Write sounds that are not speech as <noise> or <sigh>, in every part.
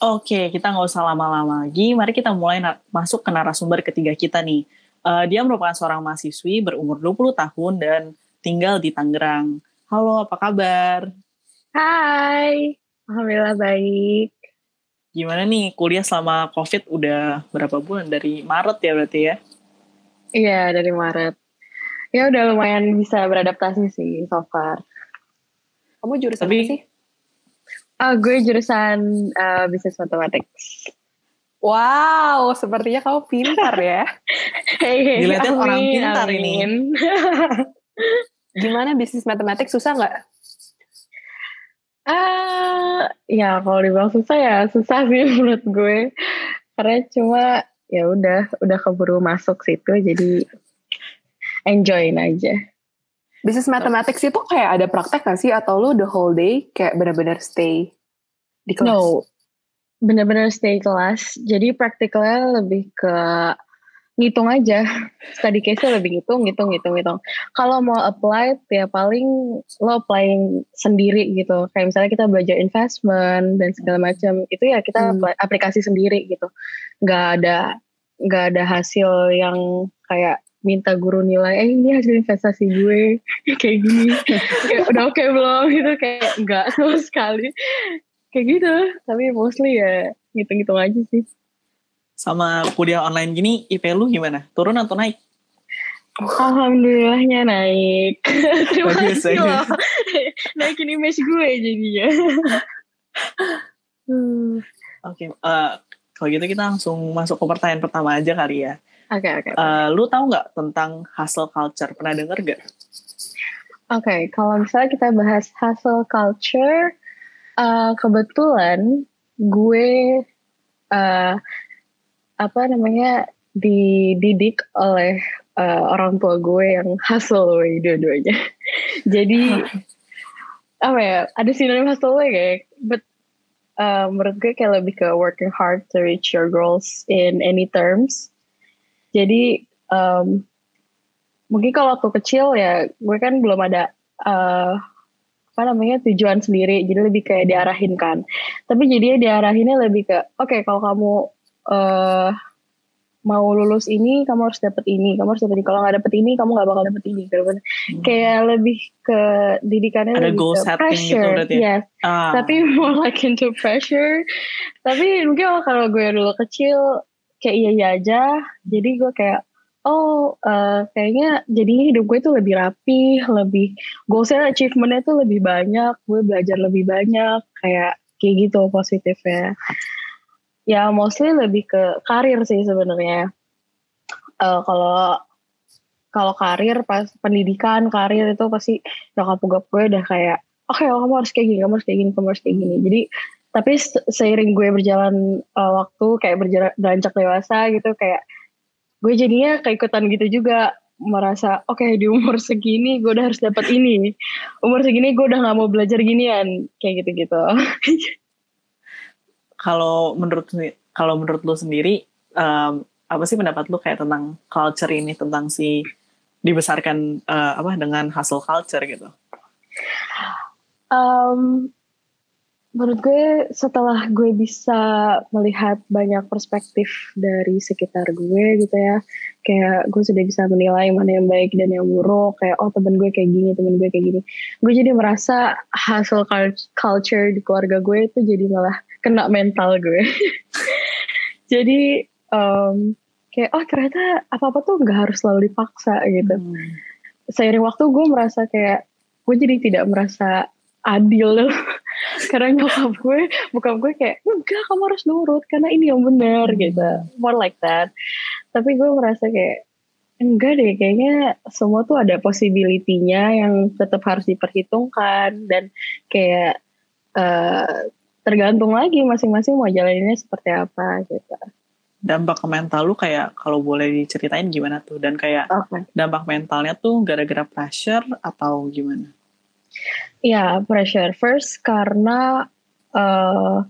Oke, kita nggak usah lama-lama lagi. Mari kita mulai masuk ke narasumber ketiga kita nih. Uh, dia merupakan seorang mahasiswi berumur 20 tahun dan tinggal di Tangerang. Halo, apa kabar? Hai, Alhamdulillah baik. Gimana nih kuliah selama COVID udah berapa bulan? Dari Maret ya berarti ya? Iya, dari Maret. Ya udah lumayan bisa beradaptasi sih so far. Kamu jurusan Tapi, apa sih? Uh, gue jurusan uh, bisnis matematik. Wow, sepertinya kamu pintar ya. <laughs> hey, hey, Dilihatin amin, orang pintar amin. ini. <laughs> Gimana bisnis matematik susah nggak? Uh, ya kalau dibilang susah ya susah sih <laughs> menurut gue. Karena cuma ya udah udah keburu masuk situ jadi enjoyin aja. Bisnis matematik itu kayak ada praktek gak sih? Atau lu the whole day kayak benar-benar stay di kelas? No, benar-benar stay kelas. Jadi praktikalnya lebih ke ngitung aja. <laughs> Study case-nya lebih ngitung, ngitung, ngitung, ngitung. Kalau mau apply, ya paling lo applying sendiri gitu. Kayak misalnya kita belajar investment dan segala macam. Itu ya kita hmm. aplikasi sendiri gitu. Gak ada nggak ada hasil yang kayak minta guru nilai eh ini hasil investasi gue. <laughs> Kayak gini. Kayak udah oke okay belum? <laughs> Gitu kayak enggak <laughs> sama sekali. Kayak gitu. Tapi mostly ya ngitung-ngitung aja sih. Sama kuliah online gini IP lu gimana? Turun atau naik? Alhamdulillahnya naik. Terima bagus, kasih loh. Naikin image gue jadinya. Hmm. oke okay, uh, eh, kalau gitu kita langsung masuk ke pertanyaan pertama aja kali ya Oke okay, oke. Okay, uh, lu tahu nggak tentang hustle culture? Pernah denger gak? Oke, okay, kalau misalnya kita bahas hustle culture, uh, kebetulan gue uh, apa namanya dididik oleh uh, orang tua gue yang hustle dua-duanya. <laughs> Jadi apa ya? Ada sinonim hustle kayak, but uh, menurut gue kayak lebih ke working hard to reach your goals in any terms jadi um, mungkin kalau waktu kecil ya gue kan belum ada uh, apa namanya tujuan sendiri jadi lebih kayak diarahin kan tapi jadinya diarahinnya lebih ke oke okay, kalau kamu uh, mau lulus ini kamu harus dapet ini kamu harus dapet ini kalau nggak dapet ini kamu nggak bakal dapet ini gitu hmm. kayak lebih ke didikannya ada lebih goal ke setting pressure gitu ya? yes ah. tapi <laughs> more like into pressure tapi mungkin kalau gue dulu kecil kayak iya iya aja. Jadi gue kayak oh uh, kayaknya jadinya hidup gue tuh lebih rapi lebih goalsnya achievementnya tuh lebih banyak gue belajar lebih banyak. Kayak kayak gitu positifnya. Ya mostly lebih ke karir sih sebenarnya. Uh, kalau kalau karir pas pendidikan karir itu pasti nyokap gue udah kayak oke okay, oh, kamu harus kayak gini kamu harus kayak gini kamu harus kayak gini. Jadi tapi seiring gue berjalan uh, waktu kayak berjalan beranjak dewasa gitu kayak gue jadinya keikutan gitu juga. Merasa oke okay, di umur <laughs> segini gue udah harus dapat ini. Umur segini gue udah nggak mau belajar ginian. Kayak gitu gitu <laughs> kalau menurut kalau menurut lo sendiri um, apa sih pendapat lo kayak tentang culture ini tentang si dibesarkan uh, apa dengan hustle culture gitu? Um, menurut gue setelah gue bisa melihat banyak perspektif dari sekitar gue gitu ya kayak gue sudah bisa menilai mana yang baik dan yang buruk kayak oh temen gue kayak gini temen gue kayak gini. Gue jadi merasa hasil culture di keluarga gue itu jadi malah kena mental gue. <laughs> Jadi um, kayak oh ternyata apa apa tuh nggak harus selalu dipaksa gitu. Hmm. seiring waktu gue merasa kayak gue jadi tidak merasa adil. loh <laughs> karena nyokap gue bukan gue kayak enggak kamu harus nurut karena ini yang benar hmm. gitu. More like that. Tapi gue merasa kayak enggak deh kayaknya semua tuh ada possibility-nya yang tetap harus diperhitungkan. Dan kayak uh, tergantung lagi masing-masing mau jalaninnya seperti apa gitu. Dampak ke mental lu kayak kalau boleh diceritain gimana tuh? Dan kayak okay. dampak mentalnya tuh gara-gara pressure atau gimana Ya, pressure first karena uh,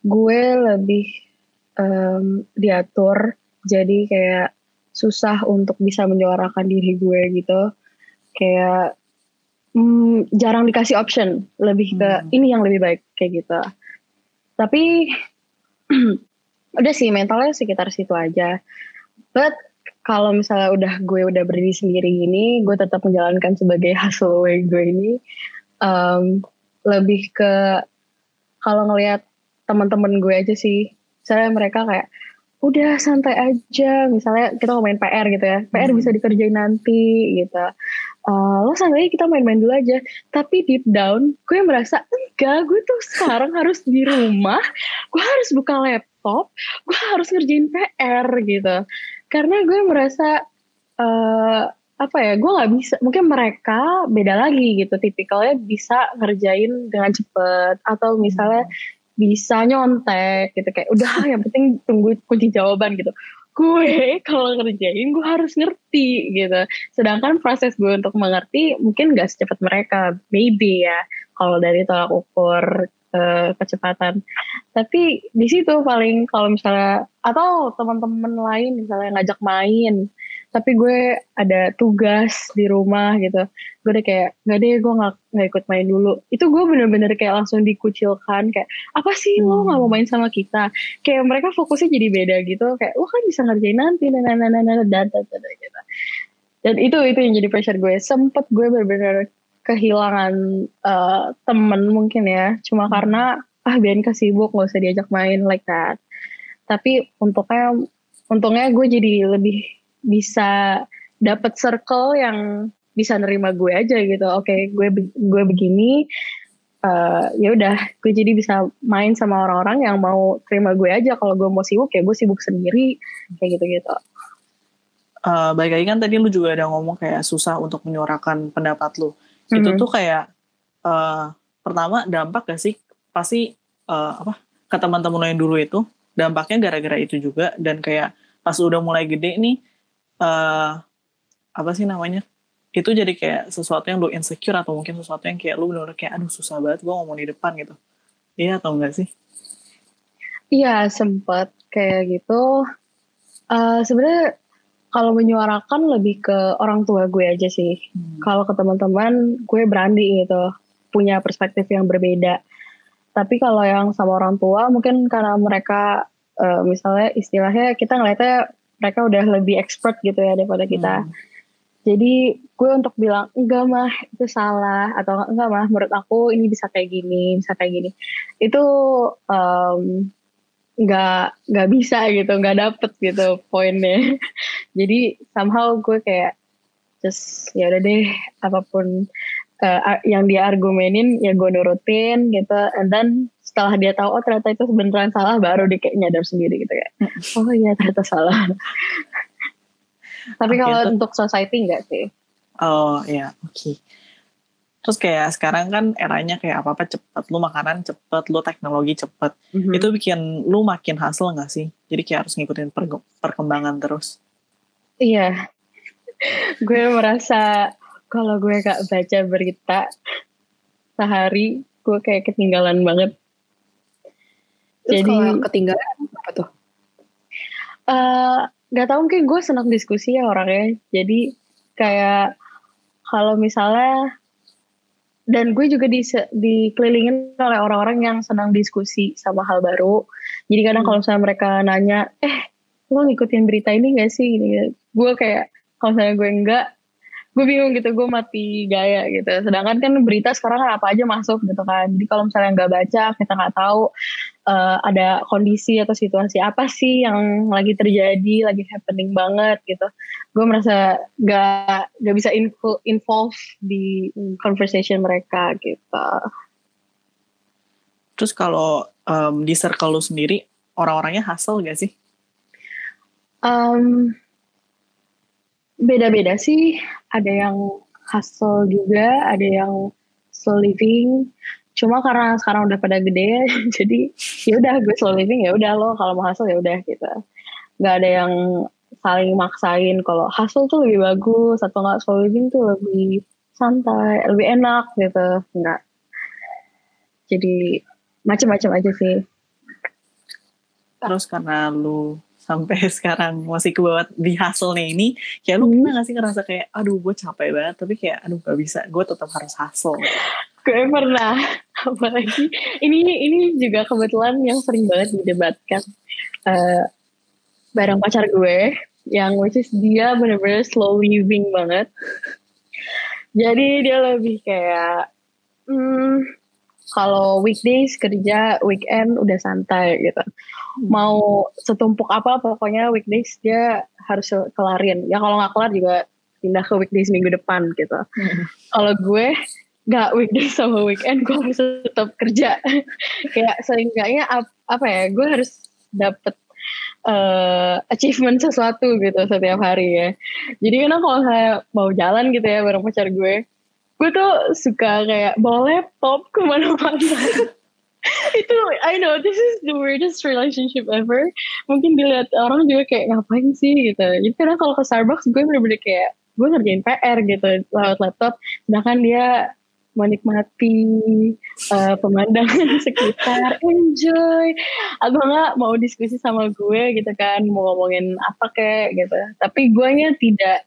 gue lebih um, diatur, jadi kayak susah untuk bisa menyuarakan diri gue gitu. Kayak mm, jarang dikasih option, lebih ke hmm. ini yang lebih baik kayak gitu. tapi <clears throat> udah sih mentalnya sekitar situ aja but kalau misalnya udah gue udah berdiri sendiri gini gue tetap menjalankan sebagai <laughs> hasil way gue ini um, lebih ke kalau ngelihat teman-teman gue aja sih misalnya mereka kayak udah santai aja. Misalnya kita ngomongin PR gitu ya PR hmm. bisa dikerjain nanti gitu. Uh, lo santai kita main-main dulu aja. Tapi deep down gue merasa enggak gue tuh sekarang harus di rumah gue harus buka laptop gue harus ngerjain PR gitu karena gue merasa uh, apa ya gue nggak bisa mungkin mereka beda lagi gitu. Tipikalnya bisa ngerjain dengan cepet atau misalnya hmm. bisa nyontek gitu. Kayak udah <laughs> yang penting tunggu kunci jawaban gitu. Gue kalau ngerjain gue harus ngerti gitu. Sedangkan proses gue untuk mengerti mungkin gak secepat mereka. Maybe ya kalau dari tolak ukur uh, kecepatan. Tapi di situ paling kalau misalnya atau teman-teman lain misalnya ngajak main tapi gue ada tugas di rumah gitu. Gue udah kayak nggak deh gue nggak nggak ikut main dulu. Itu gue bener-bener kayak langsung dikucilkan kayak apa sih? Hmm. lo nggak mau main sama kita? Kayak mereka fokusnya jadi beda gitu kayak lo kan bisa ngerjain nanti dan dan dan dan dan dan dan gitu. Dan itu itu yang jadi pressure gue. Sempet gue bener-bener kehilangan uh, temen mungkin ya. Cuma hmm. karena ah biarin sibuk gak usah diajak main like that. Tapi untungnya untungnya gue jadi lebih bisa dapat circle yang bisa nerima gue aja gitu. Oke okay, gue gue begini uh, ya udah gue jadi bisa main sama orang-orang yang mau terima gue aja. Kalau gue mau sibuk ya gue sibuk sendiri kayak gitu gitu uh, baik lagi kan tadi lu juga ada ngomong kayak susah untuk menyuarakan pendapat lu mm-hmm. itu tuh kayak uh, pertama dampak gak sih? Pasti uh, apa ke teman-teman lo yang dulu itu dampaknya gara-gara itu juga. Dan kayak pas udah mulai gede nih uh, apa sih namanya? Itu jadi kayak sesuatu yang lu insecure atau mungkin sesuatu yang kayak lu bener-bener kayak aduh susah banget gue ngomong di depan gitu. Iya atau enggak sih? Iya sempat kayak gitu. Uh, sebenarnya kalau menyuarakan lebih ke orang tua gue aja sih hmm. kalau ke teman-teman gue berani gitu punya perspektif yang berbeda tapi kalau yang sama orang tua mungkin karena mereka uh, misalnya istilahnya kita ngeliatnya mereka udah lebih expert gitu ya daripada kita. Hmm. Jadi gue untuk bilang enggak mah itu salah atau enggak mah menurut aku ini bisa kayak gini, bisa kayak gini. Itu um, nggak nggak bisa gitu, nggak dapet gitu poinnya. <laughs> Jadi somehow gue kayak just ya udah deh apa pun uh, yang dia argumenin ya gue nurutin gitu, and then setelah dia tahu oh ternyata itu beneran salah baru dia kayak nyadar sendiri gitu kayak oh iya ternyata salah <laughs> tapi okay, kalau untuk society enggak sih oh ya oke okay. Terus kayak sekarang kan eranya kayak apa apa cepet lu makanan cepet lu teknologi cepet mm-hmm. itu bikin lu makin hasil nggak sih jadi kayak harus ngikutin per- perkembangan terus iya <laughs> gue merasa kalau gue gak baca berita sehari gue kayak ketinggalan banget Terus Jadi kalau ketinggalan apa tuh? Uh, gak tau mungkin gue senang diskusi ya orangnya. Jadi kayak kalau misalnya dan gue juga di dikelilingin oleh orang-orang yang senang diskusi sama hal baru. Jadi kadang kalau misalnya mereka nanya, eh lo ngikutin berita ini gak sih? Gue kayak kalau misalnya gue enggak, gue bingung gitu gue mati gaya gitu sedangkan kan berita sekarang kan apa aja masuk gitu kan jadi kalau misalnya nggak baca kita nggak tahu uh, ada kondisi atau situasi apa sih yang lagi terjadi lagi happening banget gitu gue merasa gak gak bisa info, involve di conversation mereka gitu terus kalau um, di circle lu sendiri orang-orangnya hasil gak sih um, beda-beda sih. Ada yang hustle juga, ada yang slow living. Cuma karena sekarang udah pada gede, <laughs> jadi ya udah gue slow living ya udah lo kalau mau hustle ya udah gitu. Gak ada yang saling maksain kalau hustle tuh lebih bagus atau nggak slow living tuh lebih santai, lebih enak gitu. Enggak. Jadi macam-macam aja sih. Terus karena lu sampai <laughs> sekarang masih ke bawah di nih ini kayak lu hmm. pernah gak sih ngerasa kayak aduh gue capek banget tapi kayak aduh gak bisa gue tetap harus hustle gue pernah. <laughs> Apalagi ini ini juga kebetulan yang sering banget didebatkan uh, bareng pacar gue yang which is dia bener-bener slow living banget. Jadi dia lebih kayak hmm, kalau weekdays kerja weekend udah santai gitu. Mau setumpuk apa pokoknya weekdays dia harus kelarin. Ya kalau nggak kelar juga pindah ke weekdays minggu depan gitu. Hmm. kalau gue nggak weekdays sama weekend gue harus tetap kerja <laughs> kayak seenggaknya apa ya gue harus dapet uh, achievement sesuatu gitu setiap hari ya. Jadi kan kalau saya mau jalan gitu ya bareng pacar gue, gue tuh suka kayak bawa laptop ke mana-mana. <laughs> itu I know this is the weirdest relationship ever. Mungkin dilihat orang juga kayak ngapain sih gitu. Jadi karena kalau ke Starbucks gue bener-bener kayak gue ngerjain PR gitu lewat laptop. Sedangkan dia menikmati uh, pemandangan <laughs> sekitar, enjoy. Atau enggak mau diskusi sama gue gitu kan, mau ngomongin apa kayak gitu. Tapi gue nya tidak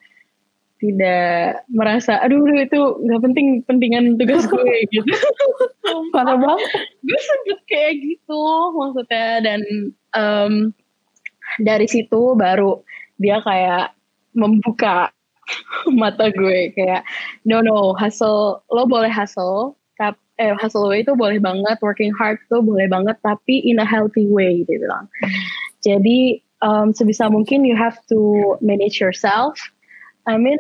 tidak merasa, aduh itu nggak penting pentingan tugas gue <laughs> gitu. Parah banget. gue sempet kayak gitu maksudnya dan um, dari situ baru dia kayak membuka <laughs> mata gue kayak no no hustle lo boleh hustle tapi eh hustle way itu boleh banget working hard tuh boleh banget tapi in a healthy way dia bilang. Jadi um, sebisa mungkin you have to manage yourself. I mean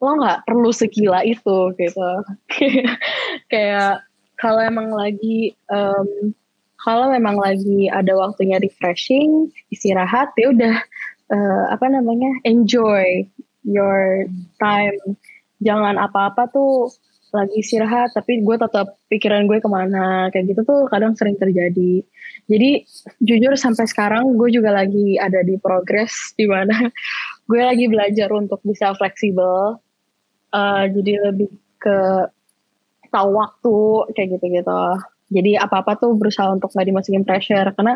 lo nggak perlu segila itu gitu. <laughs> Kayak kalau emang lagi um, kalau memang lagi ada waktunya refreshing istirahat ya udah uh, apa namanya enjoy your time. Jangan apa-apa tuh lagi istirahat tapi gue tetap pikiran gue ke mana. Kayak gitu tuh kadang sering terjadi. Jadi jujur sampai sekarang gue juga lagi ada di progress <laughs> di mana gue lagi belajar untuk bisa fleksibel. Uh, jadi lebih ke tahu waktu kayak gitu gitu jadi apa apa tuh berusaha untuk nggak dimasukin pressure. Karena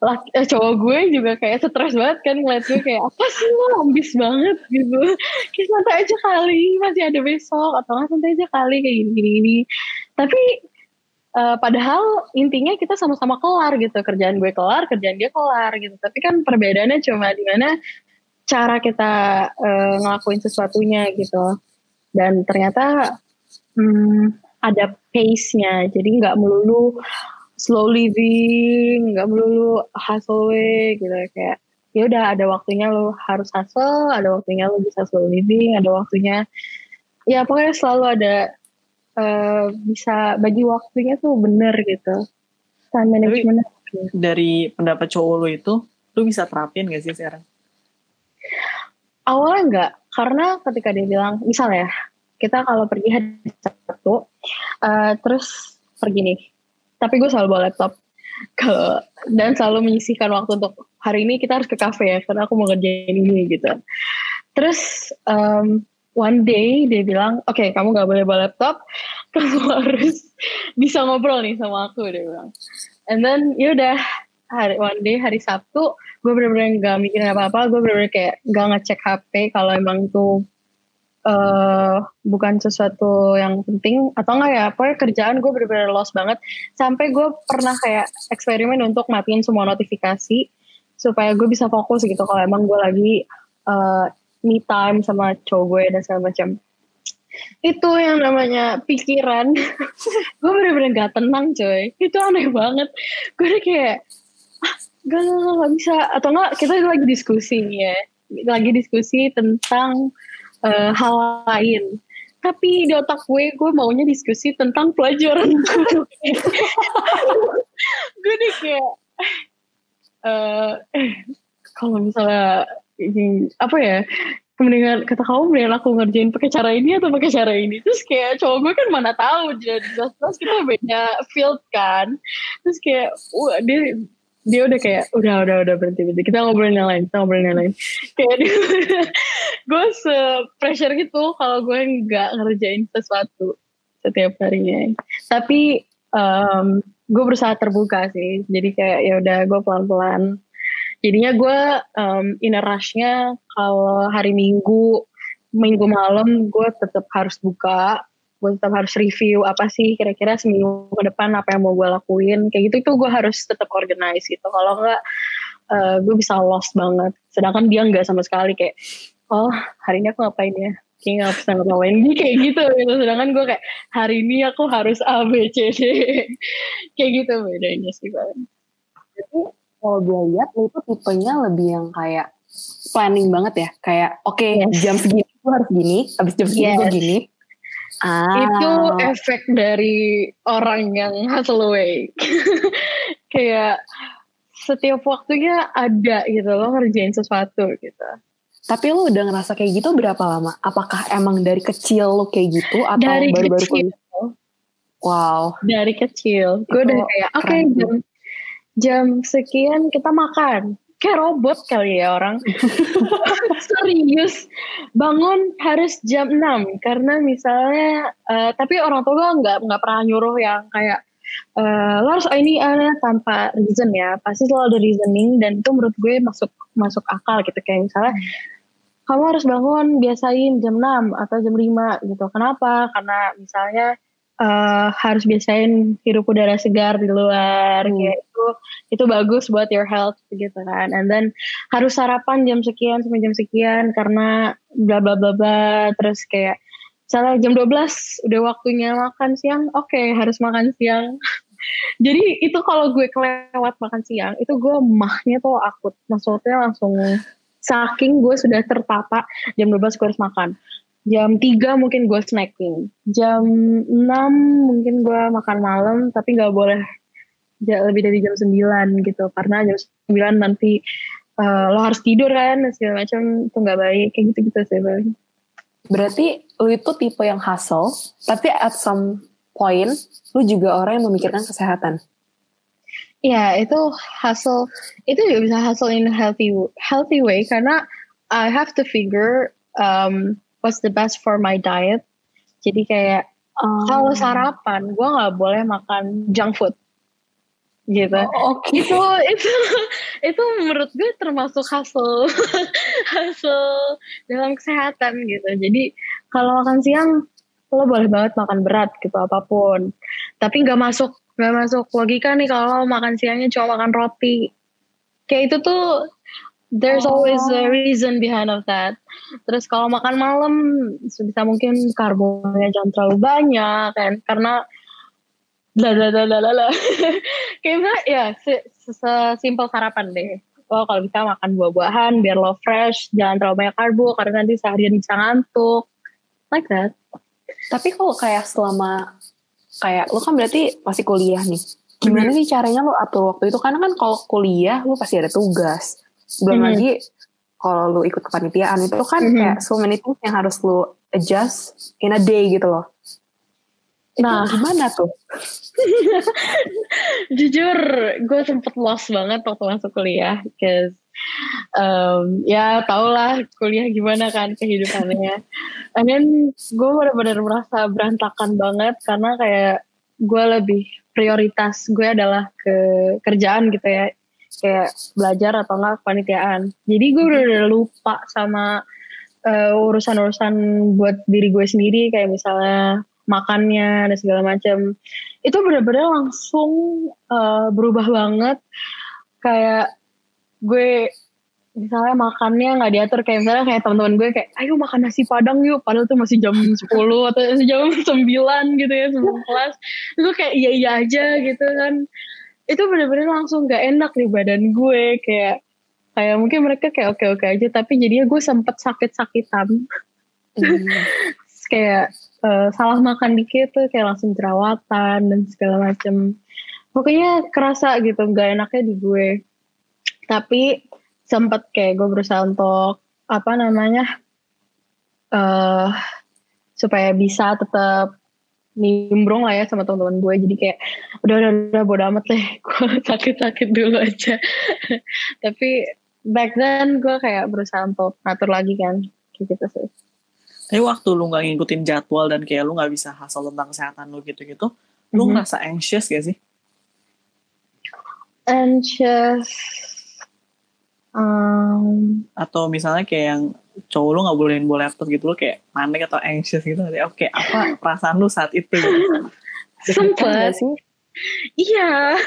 laki, eh, cowok gue juga kayak stres banget kan ngeliat gue kayak apa sih lo? Ambis banget gitu. Kayak santai aja kali masih ada besok atau nggak santai aja kali kayak gini gini, gini. tapi uh, padahal intinya kita sama-sama kelar gitu kerjaan gue kelar kerjaan dia kelar gitu. Tapi kan perbedaannya cuma di mana cara kita uh, ngelakuin sesuatunya gitu. Dan ternyata hmm, ada pace-nya jadi nggak melulu slow living nggak melulu hustle way gitu. Kayak ya udah ada waktunya lo harus hustle ada waktunya lo bisa slow living ada waktunya ya pokoknya selalu ada uh, bisa bagi waktunya tuh bener gitu. Time management Tapi, dari pendapat cowok lo itu lo bisa terapin gak sih sekarang? Awalnya enggak karena ketika dia bilang misalnya kita kalau pergi hari Sabtu uh, terus pergi nih tapi gue selalu bawa laptop kalau dan selalu menyisihkan waktu untuk hari ini kita harus ke cafe ya karena aku mau ngerjain ini gitu. Terus um, one day dia bilang oke okay, kamu gak boleh bawa laptop. <laughs> Kamu harus bisa ngobrol nih sama aku dia bilang. And then yaudah hari one day hari Sabtu gue bener-bener gak mikirin apa-apa gue bener-bener kayak gak ngecek HP kalau emang tuh uh, bukan sesuatu yang penting atau enggak ya pokoknya kerjaan gue bener-bener lost banget. Sampai gue pernah kayak eksperimen untuk matiin semua notifikasi supaya gue bisa fokus gitu kalau emang gue lagi uh, me time sama cowok gue dan segala macam. Itu yang namanya pikiran. <laughs> Gue bener-bener gak tenang coy. Itu aneh banget. Gue udah kayak ah gak, gak, gak bisa. Atau enggak kita lagi diskusi ya. Lagi diskusi tentang uh, hal lain. Tapi di otak gue gue maunya diskusi tentang pelajaran. <laughs> Gue nih kayak uh, kalau misalnya apa ya mendingan kata kamu mendingan aku ngerjain pakai cara ini atau pakai cara ini? Terus kayak cowok gue kan mana tahu jadi jelas kita beda field kan. Terus kayak wah dia dia udah kayak udah udah udah berhenti berhenti. Kita ngobrolin yang lain kita ngobrolin yang lain. Kayak <laughs> gue se pressure gitu kalau gue nggak ngerjain sesuatu setiap harinya. Tapi um, gue berusaha terbuka sih. Jadi kayak ya udah gue pelan pelan jadinya gue um, inner rushnya kalau hari minggu minggu malam gue tetap harus buka gue tetap harus review apa sih kira-kira seminggu ke depan apa yang mau gue lakuin. Kayak gitu itu gue harus tetap organize gitu. Kalau enggak uh, gue bisa lost banget. Sedangkan dia nggak sama sekali kayak oh hari ini aku ngapain ya? Kayak nggak bisa ngapain ini kayak gitu gitu. Sedangkan gue kayak hari ini aku harus A B C D. <laughs> Kayak gitu bedanya sih bang jadi kalau gue lihat lu itu tipenya lebih yang kayak planning banget ya. Kayak oke okay, yes. jam segini gue harus gini habis jam segini yes. gue gini ah. itu efek dari orang yang hustle away <laughs> kayak setiap waktunya ada gitu lo ngerjain sesuatu gitu tapi lu udah ngerasa kayak gitu berapa lama? Apakah emang dari kecil lu kayak gitu atau baru-baru kuliah? Wow. Dari kecil. Gue udah kayak oke okay, jam jam sekian kita makan. Kayak robot kali ya orang. <laughs> Serius. Bangun harus jam 6 karena misalnya uh, tapi orang tua gue nggak nggak pernah nyuruh yang kayak uh, lo harus ini uh, tanpa reason ya pasti selalu ada reasoning dan itu menurut gue masuk masuk akal gitu kayak misalnya kamu harus bangun biasain jam 6 atau jam 5 gitu. Kenapa? Karena misalnya uh, harus biasain hirup udara segar di luar hmm. kayak itu itu bagus buat your health gitu kan. And then harus sarapan jam sekian sampai jam sekian karena bla bla bla bla terus kayak misalnya jam 12 udah waktunya makan siang, oke okay, harus makan siang. <laughs> Jadi itu kalau gue kelewat makan siang, itu gue mahnya tuh akut. Maksudnya langsung saking gue sudah tertata jam 12 gue harus makan jam 3 mungkin gue snacking. Jam 6 mungkin gue makan malam tapi gak boleh lebih dari jam 9 gitu. Karena jam 9 nanti uh, lo harus tidur kan segala macam. Itu gak baik kayak gitu gitu sih bang. Berarti lo itu tipe yang hustle tapi at some point lo juga orang yang memikirkan kesehatan. Ya itu hustle. Itu juga bisa hustle in a healthy healthy way. Karena I have to figure um, what's the best for my diet. Jadi kayak um. kalau sarapan gue nggak boleh makan junk food gitu. Oh, okay. Itu itu <laughs> itu menurut gue termasuk hustle <laughs> hustle dalam kesehatan gitu. Jadi kalau makan siang lo boleh banget makan berat gitu apa pun, tapi nggak masuk Gak masuk logika nih kalau makan siangnya cuma makan roti. Kayak itu tuh there's oh. always a reason behind of that. Terus kalau makan malam sebisa mungkin karbonnya jangan terlalu banyak kan karena bla bla bla bla bla. <laughs> Kayaknya ya sesimpel sarapan deh. Oh kalau bisa makan buah-buahan biar lo fresh, jangan terlalu banyak karbo karena nanti seharian bisa ngantuk. Like that. Tapi kalau kayak selama kayak lu kan berarti masih kuliah nih gimana hmm. sih caranya lu atur waktu itu karena kan kalau kuliah lu pasti ada tugas belum hmm. lagi kalau lu ikut kepanitiaan itu kan hmm. kayak so many things yang harus lu adjust in a day gitu loh. Nah. gimana tuh? <laughs> Jujur gue sempet lost banget waktu masuk kuliah cause um, ya tau lah kuliah gimana kan kehidupannya. <laughs> And then gue benar-benar merasa berantakan banget karena kayak gue lebih prioritas gue adalah ke kerjaan gitu ya kayak belajar atau enggak kepanitiaan. Jadi gue udah, udah lupa sama uh, urusan-urusan buat diri gue sendiri kayak misalnya makannya dan segala macam itu benar-benar langsung uh, berubah banget. Kayak gue misalnya makannya nggak diatur kayak misalnya kayak teman-teman gue kayak ayo makan nasi padang yuk. Padahal tuh masih jam <laughs> 10 atau jam <laughs> 9 gitu ya sebelum kelas itu kayak iya iya aja gitu kan itu bener-bener langsung gak enak di badan gue kayak kayak mungkin mereka kayak oke oke aja tapi jadinya gue sempet sakit sakitan hmm. <laughs> kayak uh, salah makan dikit tuh kayak langsung jerawatan dan segala macem pokoknya kerasa gitu gak enaknya di gue tapi sempet kayak gue berusaha untuk apa namanya uh, supaya bisa tetap nimbrung lah ya sama teman-teman gue. Jadi kayak udah udah udah bodo amat deh. <laughs> Gue sakit-sakit dulu aja. <laughs> Tapi back then gue kayak berusaha untuk ngatur lagi kan kayak gitu sih. Tapi waktu lu nggak ngikutin jadwal dan kayak lu nggak bisa hasil tentang kesehatan lu gitu-gitu lu mm -hmm. ngerasa anxious gak sih? Anxious Um, atau misalnya kayak yang cowok lu nggak bolehin bawa laptop gitu lu kayak panik atau anxious gitu oke apa perasaan lu saat itu? Gitu? sempet. iya.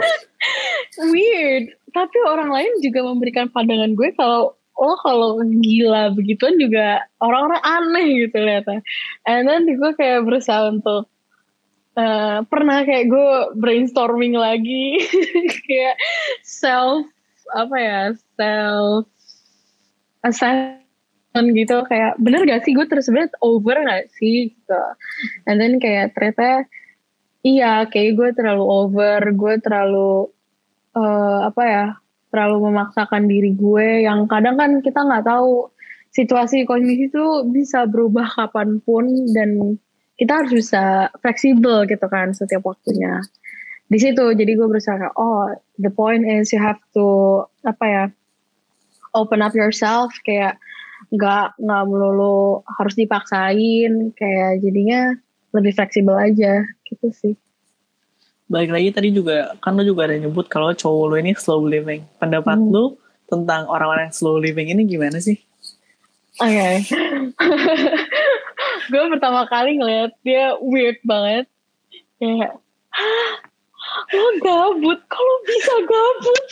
<laughs> Weird. Tapi orang lain juga memberikan pandangan gue kalau lo kalau gila begituan juga orang-orang aneh gitu lihatnya and then gue kayak berusaha untuk uh, pernah kayak gue brainstorming lagi. <laughs> Kayak self apa ya self assessment gitu kayak bener gak sih? Gue terus sebenarnya over gak sih? Gitu. And then kayak ternyata iya kayak gue terlalu over gue terlalu uh, apa ya terlalu memaksakan diri gue yang kadang kan kita nggak tahu situasi kondisi itu bisa berubah kapan pun dan kita harus bisa fleksibel gitu kan setiap waktunya. Di situ jadi gue berusaha oh the point is you have to apa ya open up yourself kayak nggak nggak melulu harus dipaksain kayak jadinya lebih fleksibel aja gitu sih balik lagi tadi juga kan lu juga ada nyebut kalau cowok lu ini slow living. Pendapat hmm. lu tentang orang-orang yang slow living ini gimana sih? Oke. <laughs> Okay. gue pertama kali ngeliat dia weird banget. Kayak, lo gabut, kalau bisa gabut.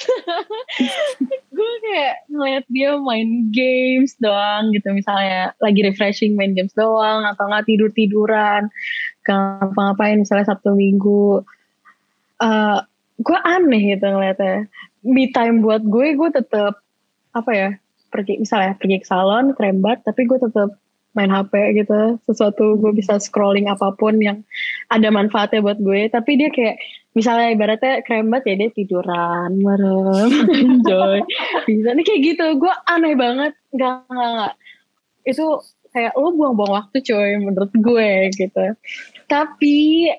<laughs> gue kayak ngeliat dia main games doang gitu misalnya. Lagi refreshing main games doang atau nggak tidur-tiduran. Gak ngapa-ngapain misalnya Sabtu Minggu uh, gue aneh gitu ngeliatnya me time buat gue gue tetep apa ya pergi misalnya pergi ke salon krembat tapi gue tetep main HP gitu sesuatu gue bisa scrolling apa pun yang ada manfaatnya buat gue tapi dia kayak misalnya ibaratnya krembat ya dia tiduran merem <laughs> enjoy bisa. Nih kayak gitu gue aneh banget. Nggak nggak itu kayak lo buang-buang waktu coy menurut gue gitu. Tapi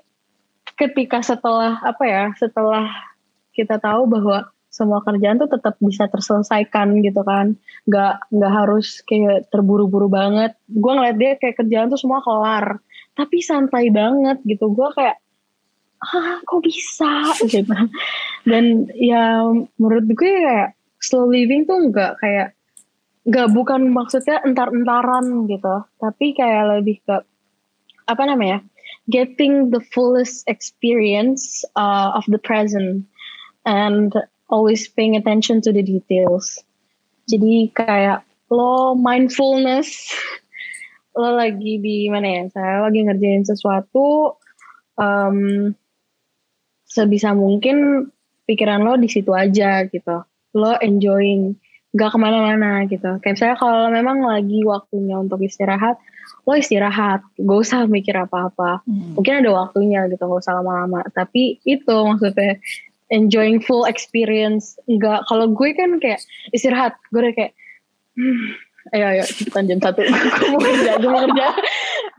ketika setelah apa ya setelah kita tahu bahwa semua kerjaan tuh tetap bisa terselesaikan gitu kan. Nggak nggak harus kayak terburu-buru banget. Gue ngeliat dia kayak kerjaan tuh semua kelar. Tapi santai banget gitu. Gue kayak ah kok bisa <laughs> gitu dan ya menurut gue kayak slow living tuh nggak kayak nggak bukan maksudnya entar-entaran gitu tapi kayak lebih ke apa namanya getting the fullest experience uh, of the present and always paying attention to the details. Jadi kayak lo mindfulness, <laughs> lo lagi di mana ya? Saya lagi ngerjain sesuatu, um, sebisa mungkin pikiran lo di situ aja gitu. Lo enjoying, gak ke mana-mana gitu. Kayak saya kalau memang lagi waktunya untuk istirahat, lo istirahat. Gak usah mikir apa-apa. Hmm. mungkin ada waktunya gitu gak usah lama-lama. Tapi itu maksudnya enjoying full experience. Enggak kalau gue kan kayak istirahat. Gue udah kayak hmm, ayo ayo cepetan jam satu. <laughs> Gue mau kerja gue mau kerja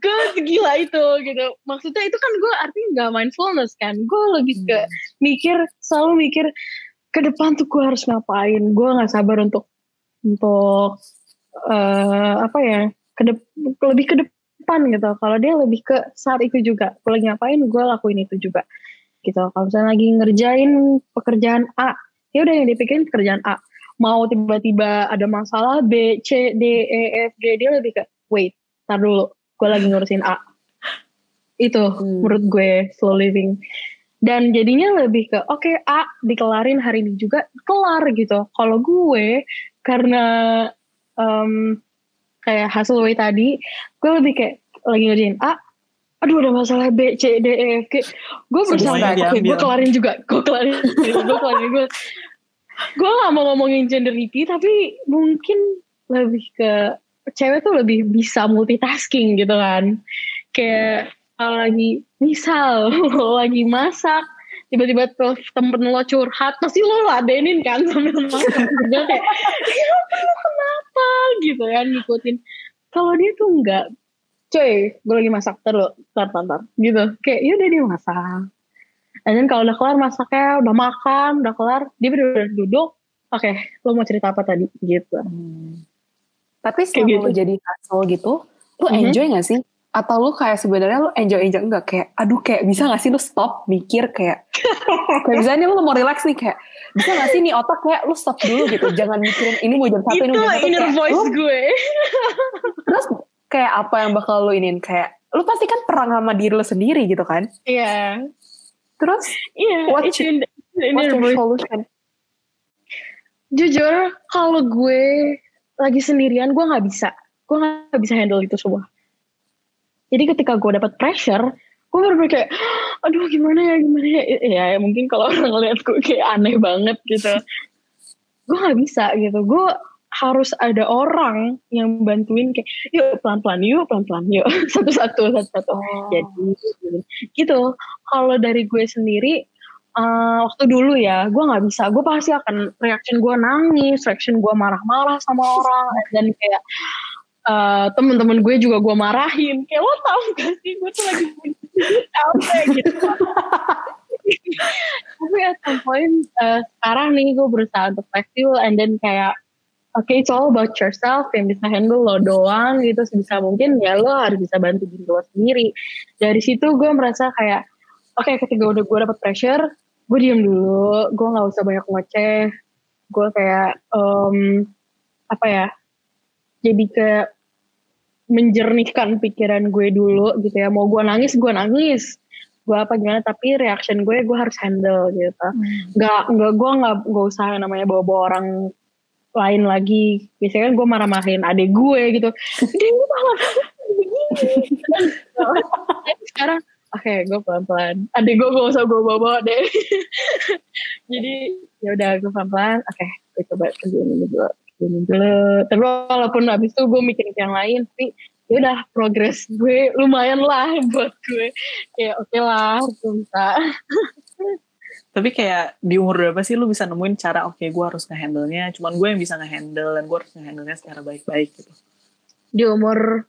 gue gila itu gitu. Maksudnya itu kan gue artinya gak mindfulness kan. Gue lebih ke hmm. mikir selalu mikir ke depan tuh gue harus ngapain? Gue nggak sabar untuk untuk uh, apa ya ke lebih ke depan gitu. Kalau dia lebih ke saat itu juga. Gue lagi ngapain gue lakuin itu juga. Gitu. Kalau misalnya lagi ngerjain pekerjaan A ya udah yang dipikirin pekerjaan A. Mau tiba-tiba ada masalah B C D E F G dia lebih ke wait tar dulu gue lagi ngurusin A. Itu hmm. menurut gue slow living. Dan jadinya lebih ke oke okay, A dikelarin hari ini juga kelar gitu. Kalau gue karena um, kayak hasil way tadi gue lebih kayak lagi ngerjain A aduh ada masalah B C D E F G. Gue berusaha oke gue kelarin juga gue kelarin gue kelarin gue <laughs> gue gak mau ngomongin gender tapi mungkin lebih ke cewek tuh lebih bisa multitasking gitu kan. Kayak kalau lagi misal <laughs> lagi masak tiba-tiba temen lo curhat pasti lo ladenin kan sambil masak. <laughs> Juga kayak ya lo kenapa? Gitu kan ngikutin. Kalau dia tuh enggak cuy gue lagi masak terus tar tar gitu. Kayak yaudah dia masak. Dan kalau udah kelar masaknya udah makan udah kelar dia udah duduk oke okay, lo mau cerita apa tadi? Gitu. Hmm. Tapi selama gitu. lo jadi hustle gitu lo mm -hmm. enjoy gak sih atau lu kayak sebenarnya lu enjoy enjoy enggak kayak aduh kayak bisa gak sih lu stop mikir kayak <laughs> kayak misalnya lu mau relax nih kayak bisa gak sih nih otak kayak lu stop dulu gitu jangan mikirin ini mau jam satu ini mau jam satu inner kayak, voice lu- gue. terus kayak apa yang bakal lu inin kayak lu pasti kan perang sama diri lu sendiri gitu kan Iya. terus Iya, What's itu in- what's inner your voice. solution Jujur, kalau gue lagi sendirian, gue nggak bisa. Gue nggak bisa handle itu semua. Jadi ketika gue dapat pressure, gue baru kayak, aduh gimana ya, gimana ya. Ya mungkin kalau <laughs> orang ngeliat gue kayak aneh banget gitu. gue nggak bisa gitu. Gue harus ada orang yang bantuin kayak, yuk pelan-pelan, yuk pelan-pelan, yuk <laughs> satu-satu, satu-satu. Oh. Jadi gitu. Kalau dari gue sendiri, eh, waktu dulu ya, gue nggak bisa. Gue pasti akan reaction gue nangis, reaction gue marah-marah sama orang, dan kayak eh, temen-temen gue juga gue marahin. Kayak lo tau gak sih, gue tuh lagi capek gitu. <laughs> Tapi at some point, eh, sekarang nih gue berusaha untuk fleksibel, and then kayak Oke, it's all about yourself. Yang bisa handle lo doang gitu sebisa mungkin ya lo harus bisa bantu diri lo sendiri. Dari situ gue merasa kayak oke ketika udah gue dapet pressure, gue diem dulu, gue nggak usah banyak ngoceh, gue kayak em, apa ya, jadi kayak menjernihkan pikiran gue dulu gitu ya. Mau gue nangis, gue nangis. Gue apa gimana, tapi reaction gue gue harus handle gitu. Nggak nggak gue nggak nggak usah namanya bawa bawa orang lain lagi. Biasanya kan gue marah-marahin adik gue gitu. Dia malah. <laughs> Begini sekarang oke gue pelan-pelan. Adik gue gak usah gue bawa-bawa deh. <laughs> Jadi ya udah gue pelan-pelan. Oke gue coba kerjain ini dulu kerjain ini dulu. Tapi walaupun abis itu gue mikirin yang lain tapi ya udah progres gue lumayan lah <laughs> buat gue. Kayak oke lah gue bisa. <laughs> Tapi kayak di umur berapa sih lu bisa nemuin cara oke gue harus ngehandle-nya, cuman gue yang bisa ngehandle dan gue harus ngehandle-nya secara baik-baik gitu. di umur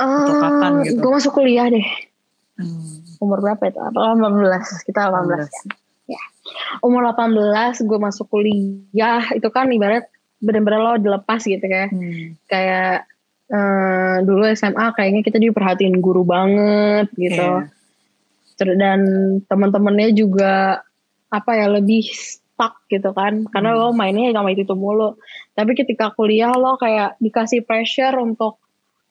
kapan gitu? gue masuk kuliah deh Hmm. umur berapa itu? 18 kita 18 ya. ya. Umur 18 gue masuk kuliah itu kan ibarat bener-bener lo dilepas gitu kayak Hmm. kayak eh, dulu SMA kayaknya kita diperhatiin guru banget gitu Iya. Ter- dan teman-temannya juga apa ya lebih stuck gitu kan karena Hmm. lo mainnya sama itu, itu mulu tapi ketika kuliah lo kayak dikasih pressure untuk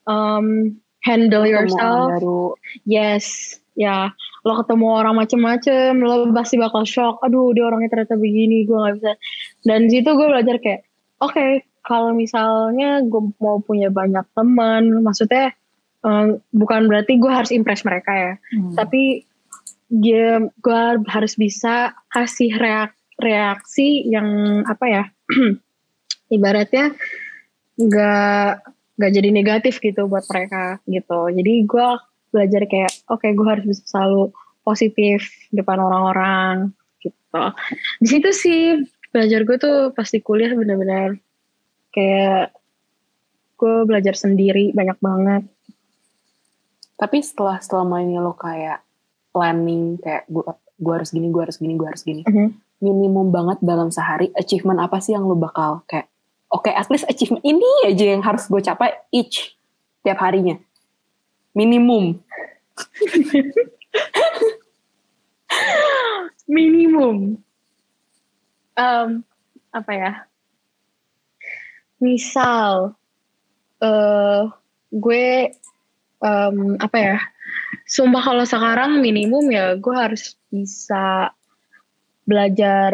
um, handle Ketemu orang yourself baru Yes, ya lo ketemu orang macem-macem, lo pasti bakal shock. Aduh, dia orangnya ternyata begini, gue nggak bisa. Dan di situ gue belajar kayak, oke, kalau misalnya gue mau punya banyak teman, maksudnya eh, bukan berarti gue harus impress mereka ya, Hmm. tapi dia gue harus bisa kasih reak- reaksi yang apa ya, <clears throat> ibaratnya nggak nggak jadi negatif gitu buat mereka gitu. Jadi gue belajar kayak oke gue harus bisa selalu positif depan orang-orang gitu. Di situ sih belajar gue tuh pasti kuliah bener-bener kayak gue belajar sendiri banyak banget. tapi setelah selama ini lo kayak planning kayak gue gue harus gini gue harus gini gue harus gini Mhm. minimum banget dalam sehari achievement apa sih yang lo bakal kayak oke at least achievement ini aja yang harus gue capai each tiap harinya. Minimum. <laughs> Minimum. Em, apa ya? Misal eh gue em, apa ya? Sumpah kalau sekarang minimum ya gue harus bisa belajar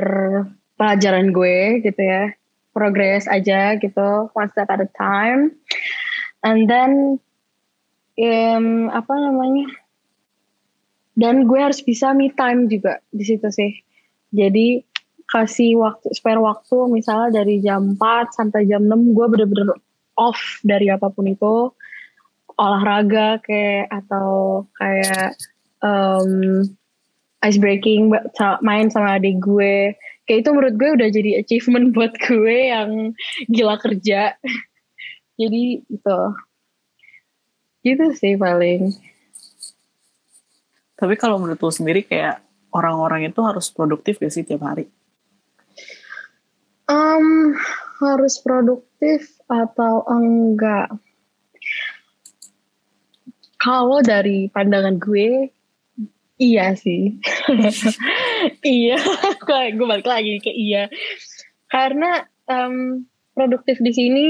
pelajaran gue gitu ya progress aja gitu one step at a time. And then em, apa namanya? Dan gue harus bisa me time juga di situ sih. Jadi kasih waktu spare waktu misalnya dari jam 4 sampai jam 6 gue bener-bener off dari apa pun itu. Olahraga kayak atau kayak um, ice breaking main sama adik gue kayak itu menurut gue udah jadi achievement <laughs> buat gue yang gila kerja <laughs> jadi itu gitu sih paling Tapi kalau menurut lu sendiri kayak orang-orang itu harus produktif gak sih tiap hari? Um, harus produktif atau enggak? kalau dari pandangan gue iya sih <laughs> iya <laughs> gue balik lagi ke iya karena um, produktif di sini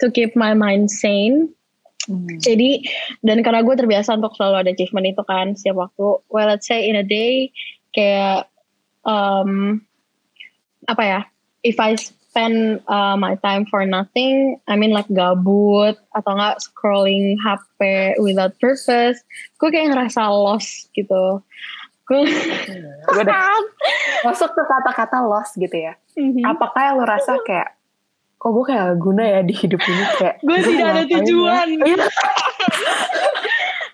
to keep my mind sane hmm. jadi dan karena gue terbiasa untuk selalu ada achievement itu kan setiap waktu well let's say in a day kayak um, apa ya if I spend uh, my time for nothing, I mean like gabut atau enggak scrolling HP without purpose, gue kayak ngerasa lost gitu. Gue udah masuk ke kata-kata lost gitu ya. Mm-hmm. Apakah yang lo rasa kayak kok gue kayak guna ya di hidup ini kayak gue tidak ada ya? tujuan. Ya?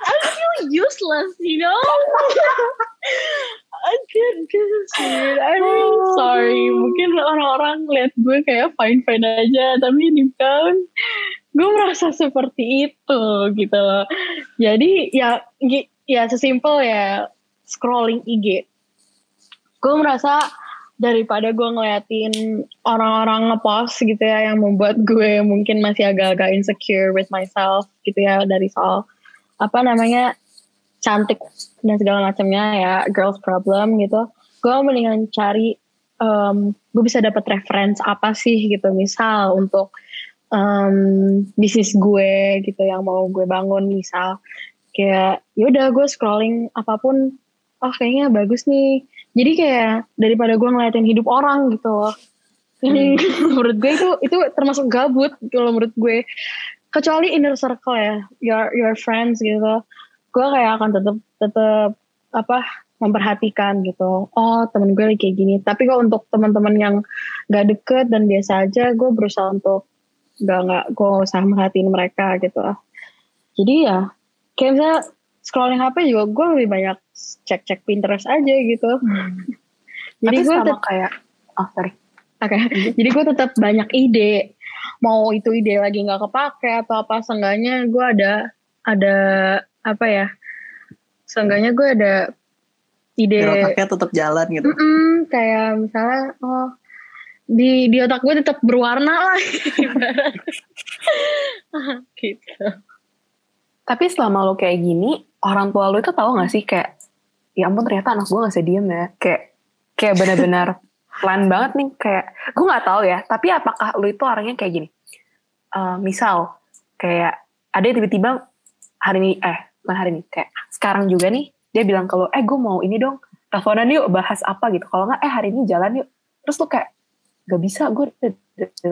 I feel useless, you know. I can't do. I'm really sorry. Mungkin orang-orang lihat gue kayak fine-fine aja, tapi deep down gue merasa seperti itu gitu loh. Jadi ya ya sesimpel ya scrolling IG. Gue merasa daripada gue ngeliatin orang-orang ngepost gitu ya yang membuat gue mungkin masih agak-agak insecure with myself gitu ya dari soal apa namanya cantik dan segala macamnya ya girls problem gitu. Gue mendingan cari um, gue bisa dapat reference apa sih gitu. Misal untuk um, bisnis gue gitu yang mau gue bangun misal. Kayak yaudah gue scrolling apa pun oh kayaknya bagus nih. Jadi kayak daripada gue ngeliatin hidup orang gitu. Hmm. <laughs> menurut gue itu itu termasuk gabut kalau menurut gue kecuali inner circle ya your your friends gitu. Gue kayak akan tetap tetap apa memperhatikan gitu. Oh temen gue lagi kayak gini. Tapi kok untuk teman-teman yang gak deket dan biasa aja gue berusaha untuk gak nggak gue usah merhatiin mereka gitu. Jadi ya kayak misalnya scrolling HP juga gue lebih banyak cek-cek Pinterest aja gitu. Hmm. <laughs> jadi gue tetap kayak oh sorry. Oke. Okay. jadi gue tetap banyak ide. Mau itu ide lagi nggak kepake atau apa seenggaknya gue ada ada apa ya seenggaknya gue ada ide di otaknya tetap jalan gitu. Mm -mm, kayak misalnya oh di di otak gue tetap berwarna lah <laughs> <laughs> gitu tapi selama lo kayak gini orang tua lo itu tahu gak sih kayak ya ampun ternyata anak gue gak bisa diem ya. Kayak kayak benar-benar <laughs> plan banget nih kayak gue nggak tahu ya tapi apakah lo itu orangnya kayak gini? Uh, misal kayak ada tiba-tiba hari ini eh bukan hari ini kayak sekarang juga nih dia bilang kalau eh gue mau ini dong teleponan yuk bahas apa gitu. Kalau nggak eh hari ini jalan yuk. Terus lu kayak gak bisa gue udah,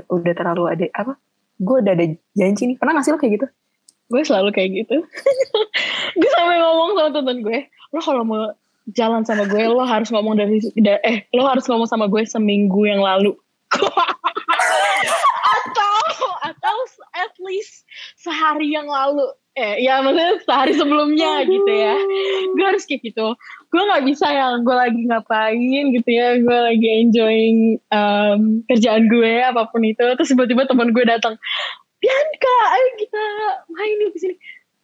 udah terlalu ada apa gue udah ada janji nih. Pernah gak sih lo kayak gitu gue selalu kayak gitu. <laughs> Gue sampai ngomong sama temen gue lo kalau mau jalan sama gue lo harus ngomong dari eh lo harus ngomong sama gue seminggu yang lalu. <laughs> Atau atau at least sehari yang lalu. Eh ya maksudnya sehari sebelumnya Aduh. gitu ya. Gue harus kayak gitu. Gue nggak bisa yang gue lagi ngapain gitu ya gue lagi enjoying um, kerjaan gue apa pun itu. Terus tiba-tiba teman gue datang Bianca ayo kita main di sini.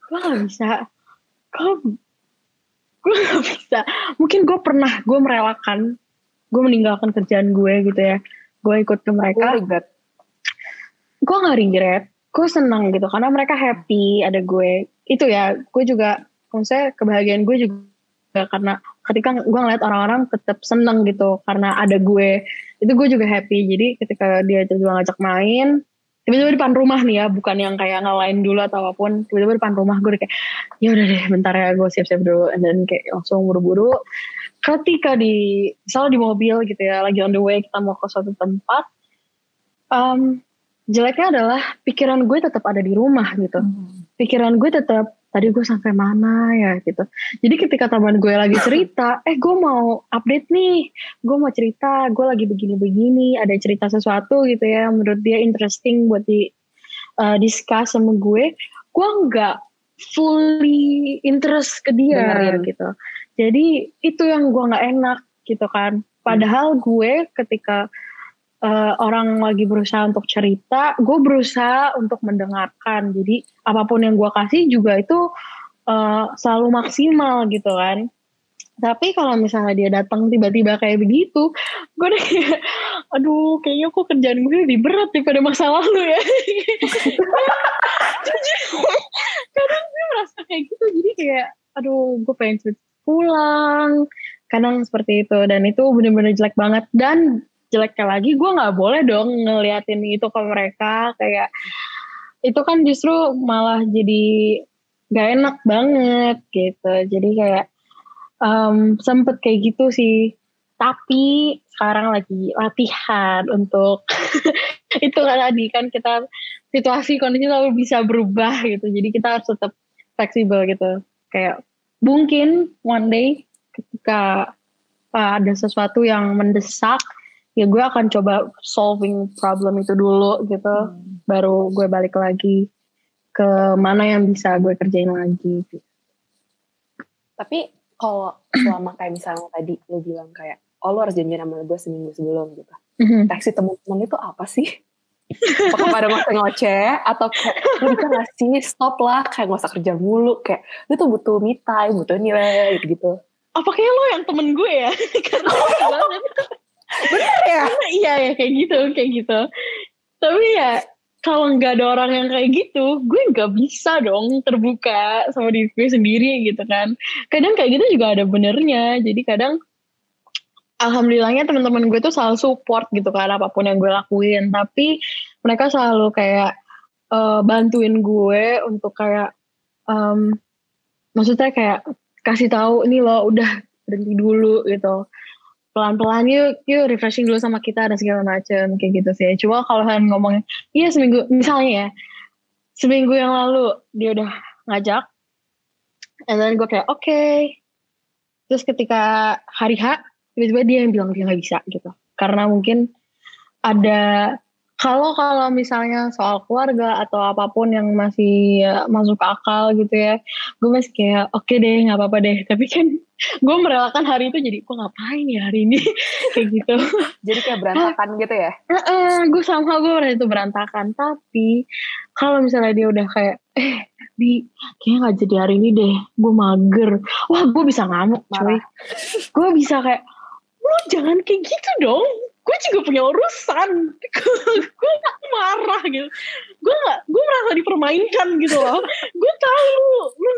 Gue nggak bisa. Gue gue nggak bisa. Mungkin gue pernah gue merelakan. Gue meninggalkan kerjaan gue gitu ya. Gue ikut ke mereka. Gue nggak regret. Gue senang gitu karena mereka happy ada gue. Itu ya gue juga maksudnya kebahagiaan gue juga karena ketika gue ngeliat orang-orang tetap seneng gitu karena ada gue. Itu gue juga happy. Jadi ketika dia coba ngajak main tiba-tiba depan rumah nih ya bukan yang kayak ngalahin dulu atau apa pun tiba-tiba depan rumah gue kayak ya udah deh bentar ya gue siap-siap dulu dan kayak langsung buru-buru ketika di misalnya di mobil gitu ya lagi on the way kita mau ke suatu tempat um, jeleknya adalah pikiran gue tetap ada di rumah gitu. Hmm. Pikiran gue tetap tadi gue sampai mana ya gitu. Jadi ketika teman gue lagi cerita, eh gue mau update nih, gue mau cerita, gue lagi begini-begini, ada cerita sesuatu gitu ya, menurut dia interesting buat di uh, discuss sama gue, gue nggak fully interest ke dia Benerin. gitu. Jadi itu yang gue nggak enak gitu kan. Padahal gue ketika uh, orang lagi berusaha untuk cerita, gue berusaha untuk mendengarkan. Jadi apa pun yang gue kasih juga itu uh, selalu maksimal gitu kan. Tapi kalau misalnya dia datang tiba-tiba kayak begitu, gue udah kayak, aduh kayaknya kok kerjaan gue lebih berat daripada masa lalu ya. <laughs> Kadang gue merasa kayak gitu. Jadi kayak aduh gue pengen pulang. Kadang seperti itu. Dan itu bener-bener jelek banget. Dan jeleknya lagi gue nggak boleh dong ngeliatin itu ke mereka. Kayak itu kan justru malah jadi gak enak banget gitu. Jadi kayak um, sempet kayak gitu sih. Tapi sekarang lagi latihan untuk <laughs> itu kan tadi kan kita situasi kondisi selalu bisa berubah gitu. Jadi kita harus tetap fleksibel gitu. Kayak mungkin one day ketika uh, ada sesuatu yang mendesak ya gue akan coba solving problem itu dulu gitu hmm. baru gue balik lagi ke mana yang bisa gue kerjain lagi gitu. tapi kalau selama kayak misalnya tadi lo bilang kayak oh lo harus janjian sama gue seminggu sebelum gitu mm-hmm. teksi teman-teman itu apa sih apakah pada ngoceh ngoceh atau kayak lo bisa gak sih stop lah kayak gak usah kerja mulu kayak lo tuh butuh me time butuh nilai gitu apa kayak lo yang temen gue ya <laughs> karena <laughs> banget bener ya? Iya ya kayak gitu kayak gitu. Tapi ya kalau nggak ada orang yang kayak gitu gue nggak bisa dong terbuka sama diri gue sendiri gitu kan. Kadang kayak gitu juga ada benernya. Jadi kadang alhamdulillahnya teman-teman gue tuh selalu support gitu kan apa pun yang gue lakuin. Tapi mereka selalu kayak uh, bantuin gue untuk kayak um, maksudnya kayak kasih tahu ini loh udah berhenti dulu gitu pelan-pelan yuk yuk refreshing dulu sama kita dan segala macam kayak gitu sih cuma kalau kalian ngomong iya seminggu misalnya ya seminggu yang lalu dia udah ngajak and then gue kayak oke okay. terus ketika hari H tiba-tiba dia yang bilang dia nggak bisa gitu karena mungkin ada kalau kalau misalnya soal keluarga atau apa pun yang masih ya, masuk akal gitu ya gue masih kayak oke okay deh nggak apa-apa deh. <laughs> Tapi kan gue merelakan hari itu jadi gue ngapain ya hari ini? <laughs> Kayak gitu. <laughs> Jadi kayak berantakan gitu ya? uh, uh, gue sama gue merasa itu berantakan. Tapi kalau misalnya dia udah kayak eh di kayaknya nggak jadi hari ini deh gue mager. Wah gue bisa ngamuk cuy. Gue bisa kayak lu jangan kayak gitu dong gue juga punya urusan. <laughs> Gue marah gitu. Gue gak gue merasa dipermainkan gitu loh. Gue tahu lu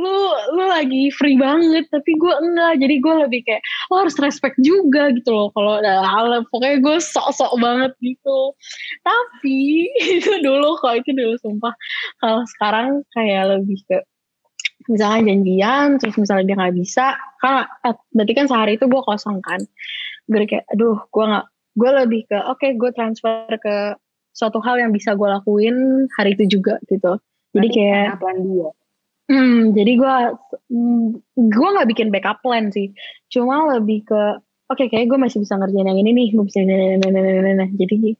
lu lu lagi free banget tapi gue enggak. Jadi gue lebih kayak lo harus respect juga gitu loh kalau ada pokoknya gue sok-sok banget gitu. Tapi <laughs> itu dulu kok itu dulu sumpah. Kalau sekarang kayak lebih ke misalnya janjian terus misalnya dia nggak bisa karena berarti kan sehari itu gue kosong kan gue kayak aduh gue nggak gue lebih ke oke okay, gue transfer ke suatu hal yang bisa gue lakuin hari itu juga gitu jadi kayak plan dia hmm jadi gue mm, gue nggak bikin backup plan sih cuma lebih ke oke okay, kayak gue masih bisa ngerjain yang ini nih gue bisa nah, nah, nah, nah, nah. jadi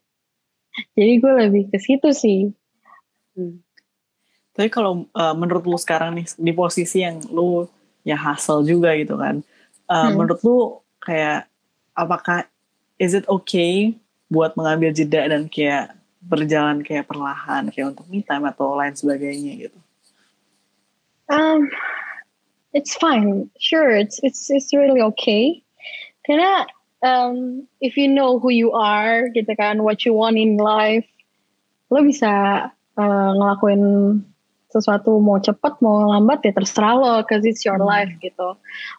jadi gue lebih ke situ sih hmm. tapi kalau uh, menurut lu sekarang nih di posisi yang lu ya hasil juga gitu kan uh, hmm. menurut lu kayak apakah is it okay buat mengambil jeda dan kayak berjalan kayak perlahan kayak untuk me time atau lain sebagainya gitu? Um, it's fine, sure, it's it's it's really okay. Karena um, if you know who you are, gitu kan, what you want in life, lo bisa uh, ngelakuin sesuatu mau cepet mau lambat ya terserah lo, cause it's your hmm. life gitu.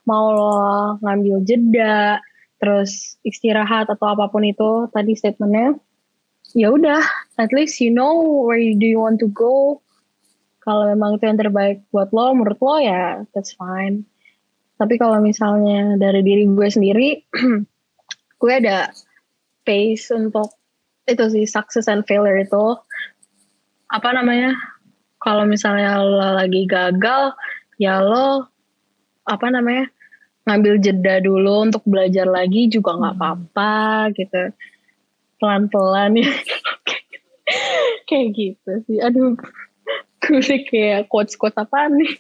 Mau lo ngambil jeda, terus istirahat atau apa pun itu tadi statementnya ya udah at least you know where do you want to go. Kalau memang itu yang terbaik buat lo menurut lo ya that's fine. Tapi kalau misalnya dari diri gue sendiri <clears throat> gue ada pace untuk itu sih success and failure itu. Apa namanya? Kalau misalnya lo lagi gagal ya lo apa namanya ngambil jeda dulu untuk belajar lagi juga nggak hmm. apa-apa gitu. Pelan-pelan ya. <laughs> Kayak gitu sih. Aduh gue kayak quotes-quotes apa nih?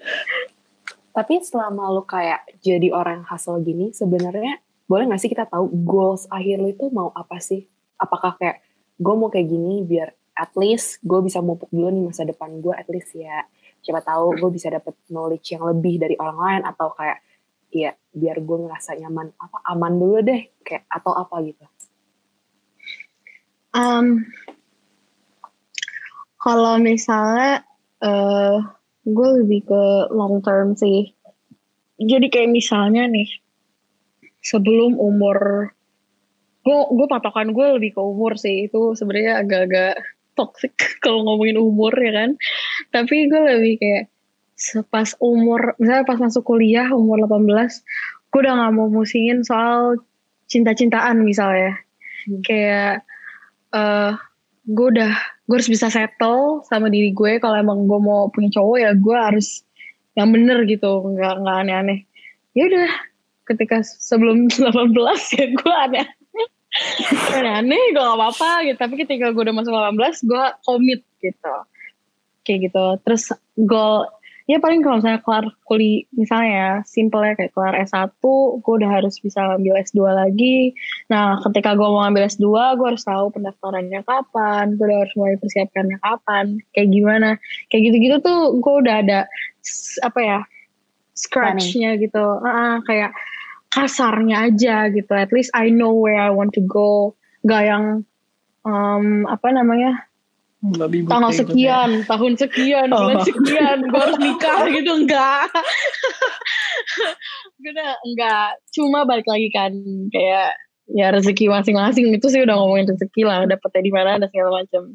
<laughs> Tapi selama lo kayak jadi orang hasil gini sebenarnya boleh gak sih kita tahu goals akhir lo itu mau apa sih? Apakah kayak gue mau kayak gini biar at least gue bisa mupuk dulu nih masa depan gue at least ya. Siapa tahu gue bisa dapet knowledge yang lebih dari orang lain atau kayak ya biar gue ngerasa nyaman. Apa aman dulu deh kayak atau apa gitu. Um, kalau misalnya uh, gue lebih ke long term sih. Jadi kayak misalnya nih sebelum umur gue gue patokan gue lebih ke umur sih. Itu sebenarnya agak-agak toxic <laughs> kalau ngomongin umur ya kan? Tapi gue lebih kayak pas umur misalnya pas masuk kuliah umur 18 gue udah gak mau musingin soal cinta-cintaan misalnya. Hmm. kayak uh, gue udah gue harus bisa settle sama diri gue. Kalau emang gue mau punya cowok ya gue harus yang bener gitu. Nggak nggak aneh-aneh. Ya udah ketika sebelum <laughs> 18 ya gue aneh aneh gue gak apa-apa gitu. Tapi ketika gue udah masuk 18 gue komit gitu. Kayak gitu. Terus goal ya paling kalau misalnya kelar kuliah misalnya ya simple ya kayak kelar S1 gue udah harus bisa ambil S2 lagi. Nah ketika gue mau ambil S2 gue harus tahu pendaftarannya kapan gue udah harus mulai persiapkannya kapan kayak gimana. Kayak gitu-gitu tuh gue udah ada apa ya scratchnya gitu. Uh, uh, kayak kasarnya aja gitu. At least I know where I want to go. Gak yang um, apa namanya tanggal gitu sekian gitu tahun sekian oh. bulan sekian gue harus nikah <laughs> gitu enggak. Gue enggak. Cuma balik lagi kan kayak ya rezeki masing-masing itu sih udah ngomongin rezeki lah dapetnya di mana dan segala macam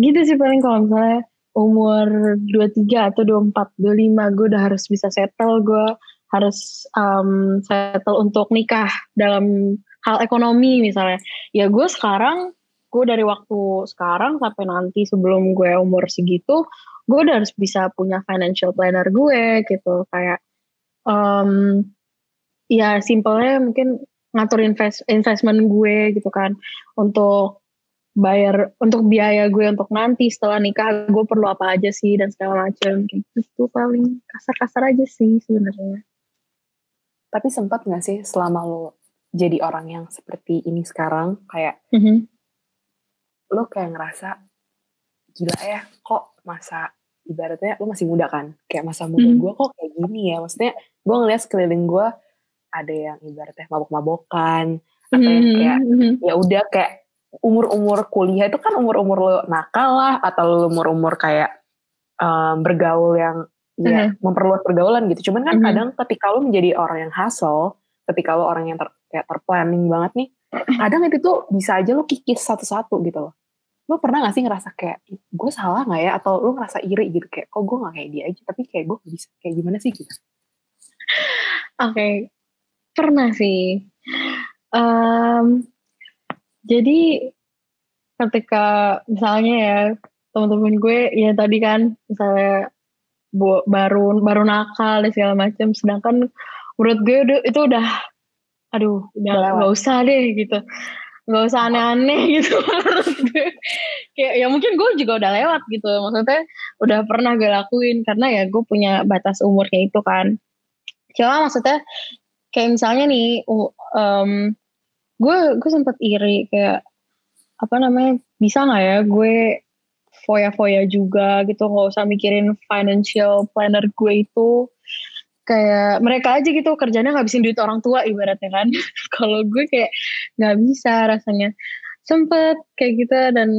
gitu sih paling kalau misalnya umur 23 atau 24 25 gue udah harus bisa settle gue harus um, settle untuk nikah dalam hal ekonomi misalnya. Ya gue sekarang gue dari waktu sekarang sampai nanti sebelum gue umur segitu gue udah harus bisa punya financial planner gue gitu. Kayak um, ya simpelnya mungkin ngatur invest investment gue gitu kan. Untuk bayar untuk biaya gue untuk nanti setelah nikah gue perlu apa aja sih dan segala macam. Gitu paling. Kasar-kasar aja sih sebenarnya. Tapi sempat gak sih selama lo jadi orang yang seperti ini sekarang? Kayak mm -hmm. Lo kayak ngerasa gila ya kok masa ibaratnya lo masih muda kan kayak masa muda mm -hmm. gue kok kayak gini ya maksudnya gue ngeliat sekeliling gue ada yang ibaratnya mabok-mabokan atau yang mhm, kayak mm -hmm. ya udah kayak umur-umur kuliah itu kan umur-umur lo nakal lah atau umur-umur kayak um, bergaul yang ya mm-hmm. memperluas pergaulan gitu. Cuman kan mm-hmm. kadang ketika lo menjadi orang yang hustle, ketika lo orang yang ter, kayak terplanning banget nih, kadang itu tuh bisa aja lo kikis satu-satu gitu loh. Lo pernah gak sih ngerasa kayak, gue salah gak ya? Atau lo ngerasa iri gitu, kayak, kok gue gak kayak dia aja, tapi kayak gue bisa, kayak gimana sih gitu? Oke, okay. pernah sih. Um, jadi ketika misalnya ya teman-teman gue ya tadi kan misalnya bu, baru baru nakal dan segala macam sedangkan menurut gue itu udah aduh udah nggak usah deh gitu. Nggak usah aneh-aneh <laughs> gitu kayak ya mungkin gue juga udah lewat gitu. Maksudnya udah pernah gue lakuin karena ya gue punya batas umurnya itu kan. Cuma maksudnya kayak misalnya nih um, gue gue sempet iri kayak apa namanya bisa nggak ya gue foya-foya juga gitu nggak usah mikirin financial planner gue itu kayak mereka aja gitu kerjanya ngabisin duit orang tua ibaratnya kan. <laughs> Kalau gue kayak nggak bisa rasanya. Sempet kayak gitu dan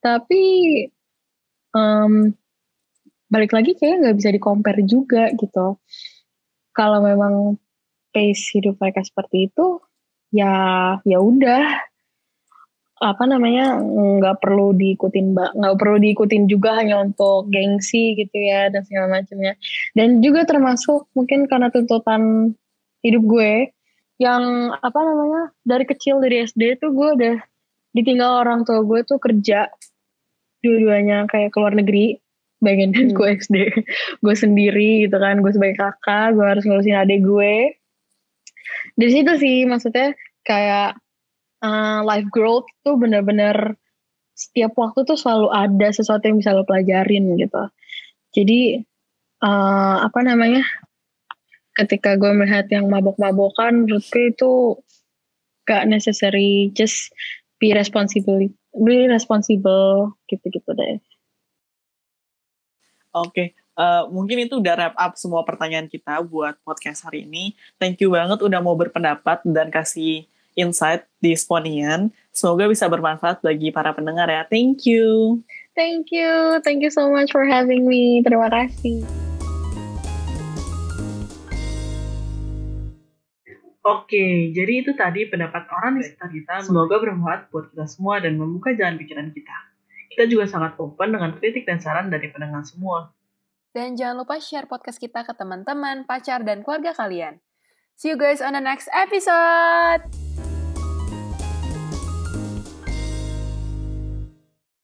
tapi um, balik lagi kayak nggak bisa di compare juga gitu. Kalau memang pace hidup mereka seperti itu ya ya udah apa namanya nggak perlu diikutin mbak nggak perlu diikutin juga hanya untuk gengsi gitu ya dan segala macamnya. Dan juga termasuk mungkin karena tuntutan hidup gue yang apa namanya dari kecil dari SD tuh gue udah ditinggal orang tua gue tuh kerja dua-duanya kayak keluar negeri bayangin hmm. gue SD <laughs> gue sendiri gitu kan gue sebagai kakak gue harus ngurusin adik gue. Dari situ sih maksudnya kayak uh, life growth tuh bener-bener setiap waktu tuh selalu ada sesuatu yang bisa lo pelajarin gitu. Jadi uh, apa namanya? Ketika gue melihat yang mabok-mabokan, menurut gue itu gak necessary, just be responsible, be responsible gitu-gitu deh. Oke, okay. uh, mungkin itu udah wrap up semua pertanyaan kita buat podcast hari ini. Thank you banget udah mau berpendapat dan kasih insight di Sponian. Semoga bisa bermanfaat bagi para pendengar ya. Thank you. Thank you. Thank you so much for having me. Terima kasih. Oke, jadi itu tadi pendapat orang di sekitar kita. Semoga bermanfaat buat kita semua dan membuka jalan pikiran kita. Kita juga sangat open dengan kritik dan saran dari pendengar semua. Dan jangan lupa share podcast kita ke teman-teman, pacar, dan keluarga kalian. See you guys on the next episode.